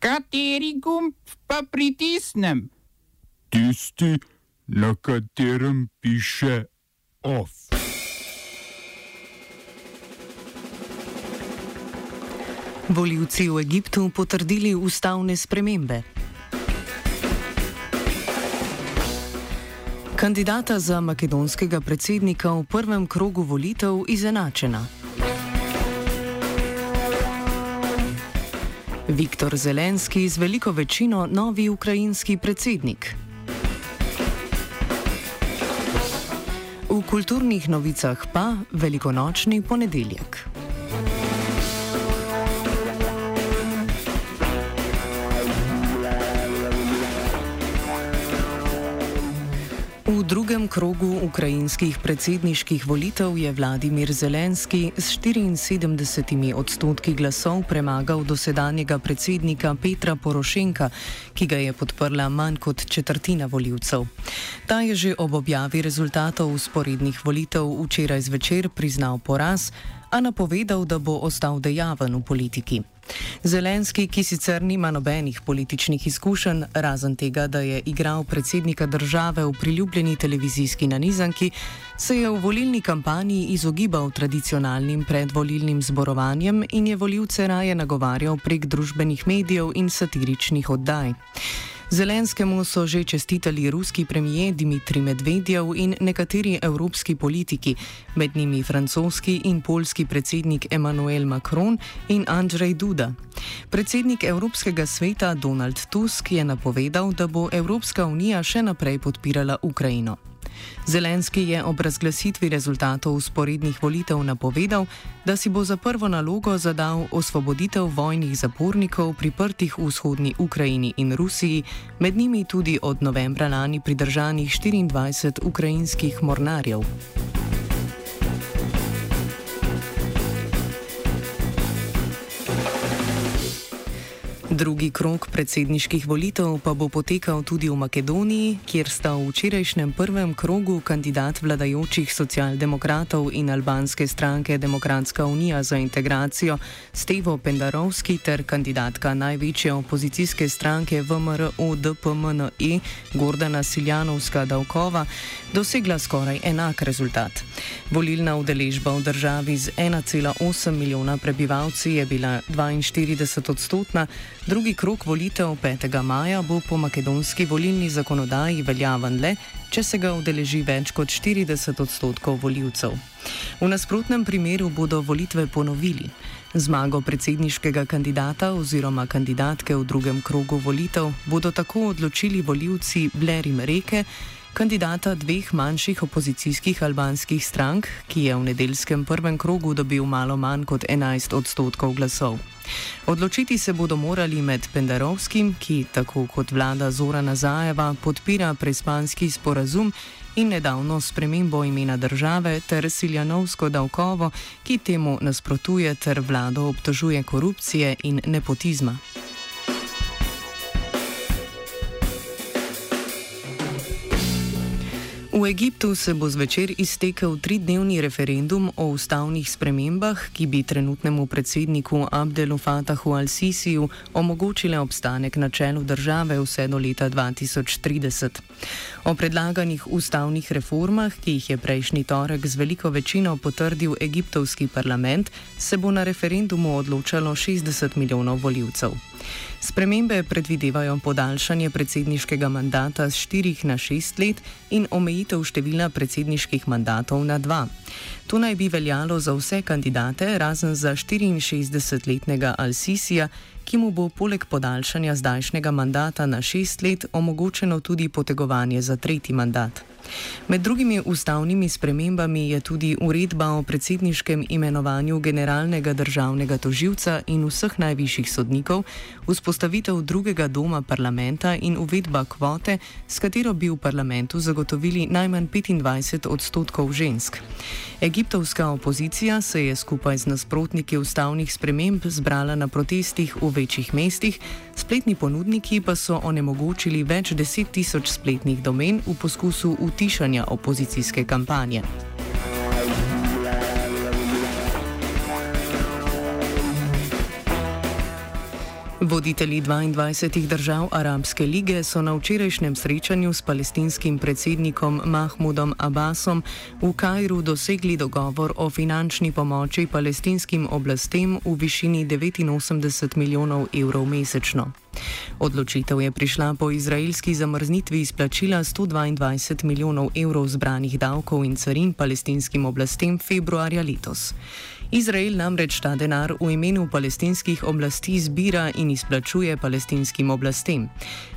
Kateri gumb pa pritisnem? Tisti, na katerem piše OF. Voljivci v Egiptu potrdili ustavne spremembe. Kandidata za makedonskega predsednika v prvem krogu volitev izenačena. Viktor Zelenski z veliko večino novi ukrajinski predsednik. V kulturnih novicah pa velikonočni ponedeljek. V drugem krogu ukrajinskih predsedniških volitev je Vladimir Zelenski s 74 odstotki glasov premagal dosedanjega predsednika Petra Porošenka, ki ga je podprla manj kot četrtina voljivcev. Ta je že ob objavi rezultatov usporednih volitev včeraj zvečer priznal poraz, a napovedal, da bo ostal dejaven v politiki. Zelenski, ki sicer nima nobenih političnih izkušenj, razen tega, da je igral predsednika države v priljubljeni televizijski nanizanki, se je v volilni kampanji izogibal tradicionalnim predvolilnim zborovanjem in je voljivce raje nagovarjal prek družbenih medijev in satiričnih oddaj. Zelenskemu so že čestitali ruski premijer Dmitrij Medvedjev in nekateri evropski politiki, med njimi francoski in polski predsednik Emmanuel Macron in Andrzej Duda. Predsednik Evropskega sveta Donald Tusk je napovedal, da bo Evropska unija še naprej podpirala Ukrajino. Zelenski je ob razglasitvi rezultatov usporednih volitev napovedal, da si bo za prvo nalogo zadal osvoboditev vojnih zapornikov priprtih v vzhodni Ukrajini in Rusiji, med njimi tudi od novembra lani pridržanih 24 ukrajinskih mornarjev. Drugi krok predsedniških volitev pa bo potekal tudi v Makedoniji, kjer sta v včerajšnjem prvem krogu kandidat vladajočih socialdemokratov in albanske stranke Demokratska unija za integracijo Stevo Pendarovski ter kandidatka največje opozicijske stranke VMRO DPMNE Gordana Siljanovska Davkova dosegla skoraj enak rezultat. Volilna udeležba v državi z 1,8 milijona prebivalci je bila 42 odstotna, Drugi krok volitev 5. maja bo po makedonski volilni zakonodaji veljaven le, če se ga udeleži več kot 40 odstotkov voljivcev. V nasprotnem primeru bodo volitve ponovili. Zmago predsedniškega kandidata oziroma kandidatke v drugem krogu volitev bodo tako odločili voljivci Blerim Reke, kandidata dveh manjših opozicijskih albanskih strank, ki je v nedeljskem prvem krogu dobil malo manj kot 11 odstotkov glasov. Odločiti se bodo morali med Pendarovskim, ki tako kot vlada Zora Nazajeva podpira prespanski sporazum in nedavno spremembo imena države, ter Siljanovsko davkovo, ki temu nasprotuje ter vlado obtožuje korupcije in nepotizma. V Egiptu se bo zvečer iztekel tridnevni referendum o ustavnih spremembah, ki bi trenutnemu predsedniku Abdelu Fatahu al-Sisiju omogočile obstanek na čelu države vse do leta 2030. O predlaganih ustavnih reformah, ki jih je prejšnji torek z veliko večino potrdil egiptovski parlament, se bo na referendumu odločalo 60 milijonov voljivcev. Spremembe predvidevajo podaljšanje predsedniškega mandata z 4 na 6 let in omejitev števila predsedniških mandatov na 2. To naj bi veljalo za vse kandidate, razen za 64-letnega Al-Sisija, ki mu bo poleg podaljšanja zdajšnjega mandata na 6 let omogočeno tudi potegovanje za tretji mandat. Med drugimi ustavnimi spremembami je tudi uredba o predsedniškem imenovanju generalnega državnega toživca in vseh najvišjih sodnikov, vzpostavitev drugega doma parlamenta in uvedba kvote, s katero bi v parlamentu zagotovili najmanj 25 odstotkov žensk. Egiptovska opozicija se je skupaj z nasprotniki ustavnih sprememb zbrala na protestih v večjih mestih, spletni ponudniki pa so onemogočili več deset tisoč spletnih domen v poskusu utišanja opozicijske kampanje. Voditelji 22 držav Arabske lige so na včerajšnjem srečanju s palestinskim predsednikom Mahmudom Abbasom v Kajru dosegli dogovor o finančni pomoči palestinskim oblastem v višini 89 milijonov evrov mesečno. Odločitev je prišla po izraelski zamrznitvi izplačila 122 milijonov evrov zbranih davkov in carin palestinskim oblastem februarja letos. Izrael namreč ta denar v imenu palestinskih oblasti zbira in izplačuje palestinskim oblastem.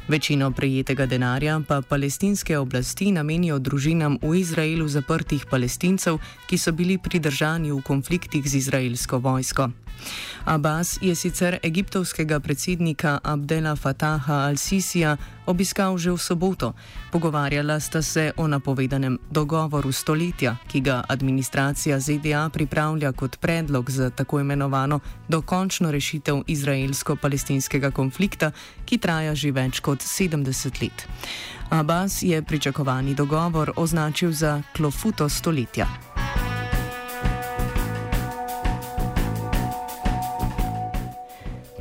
Večino prejetega denarja pa palestinske oblasti namenijo družinam v Izraelu zaprtih palestincev, ki so bili pridržani v konfliktih z izraelsko vojsko. Abbas je sicer egiptovskega predsednika Abdela Fataha al-Sisija obiskal že v soboto. Pogovarjala sta se o napovedanem dogovoru stoletja, ki ga administracija ZDA pripravlja kot predlog za tako imenovano dokončno rešitev izraelsko-palestinskega konflikta, ki traja že več kot 70 let. Abbas je pričakovani dogovor označil za klofuto stoletja.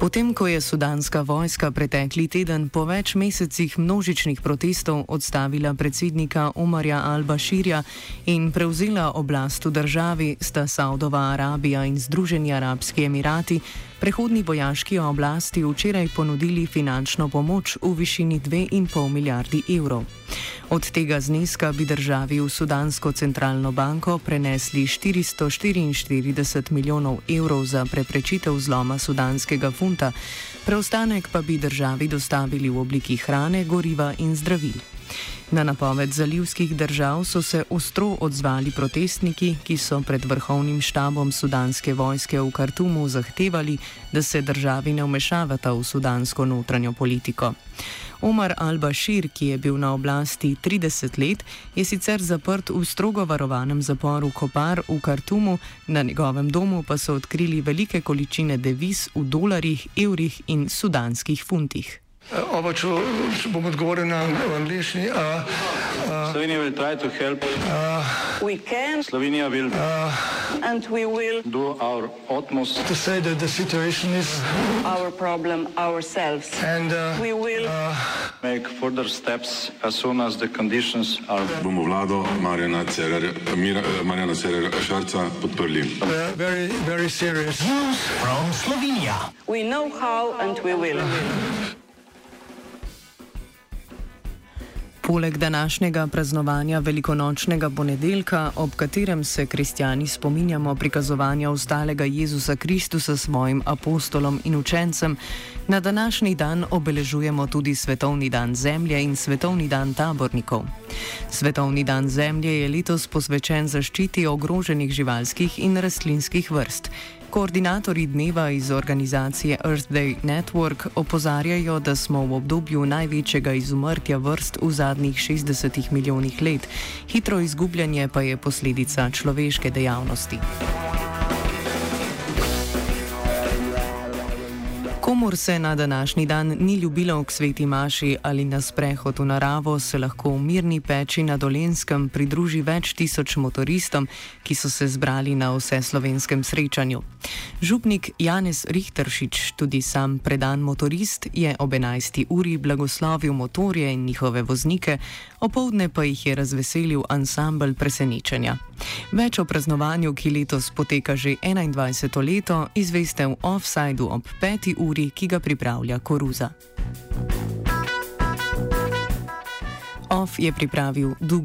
Potem, ko je sudanska vojska pretekli teden po več mesecih množičnih protestov odstavila predsednika Omarja al-Bashirja in prevzela oblast v državi, sta Saudova Arabija in Združeni arabski emirati prehodni vojaški oblasti včeraj ponudili finančno pomoč v višini 2,5 milijardi evrov. Od tega zneska bi državi v Sudansko centralno banko prenesli 444 milijonov evrov za preprečitev zloma sudanskega funta, preostanek pa bi državi dostavili v obliki hrane, goriva in zdravil. Na napoved zalivskih držav so se ostro odzvali protestniki, ki so pred vrhovnim štabom sudanske vojske v Kartumu zahtevali, da se državi ne vmešavata v sudansko notranjo politiko. Omar al-Bashir, ki je bil na oblasti 30 let, je sicer zaprt v strogo varovanem zaporu Kopar v Kartumu, na njegovem domu pa so odkrili velike količine deviz v dolarjih, evrih in sudanskih funtih. Oba, če, če bom odgovoril na angliški. Slovenija bo poskušala pomagati. Slovenija bo naredila svoj utmost, da bo rekla, da je situacija naš problem. In bomo naredili nadaljnje korake, as soon as the conditions are. Bomo vlado Marjana Cererera Šarca podprli. Very, very serious. News from Slovenia. We know how and we will. Poleg današnjega praznovanja velikonočnega ponedeljka, ob katerem se kristijani spominjamo prikazovanja ostalega Jezusa Kristusa svojim apostolom in učencem, na današnji dan obeležujemo tudi Svetovni dan Zemlje in Svetovni dan tabornikov. Svetovni dan Zemlje je letos posvečen zaščiti ogroženih živalskih in rastlinskih vrst. Koordinatorji dneva iz organizacije Earth Day Network opozarjajo, da smo v obdobju največjega izumrtja vrst v zadnjih 60 milijonih let, hitro izgubljanje pa je posledica človeške dejavnosti. Komor se na današnji dan ni ljubilo k sveti maši ali na sprehod v naravo, se lahko v mirni peči na Dolenskem pridruži več tisoč motoristom, ki so se zbrali na vse slovenskem srečanju. Župnik Janez Richteršič, tudi sam predan motorist, je ob 11. uri blagoslovil motorje in njihove voznike, opoldne pa jih je razveselil ansambl presenečenja. Več o praznovanju, ki letos poteka že 21. leto, izveste v offsajdu ob 5. uri, ki ga pripravlja Koruza. Off je pripravil Dugi.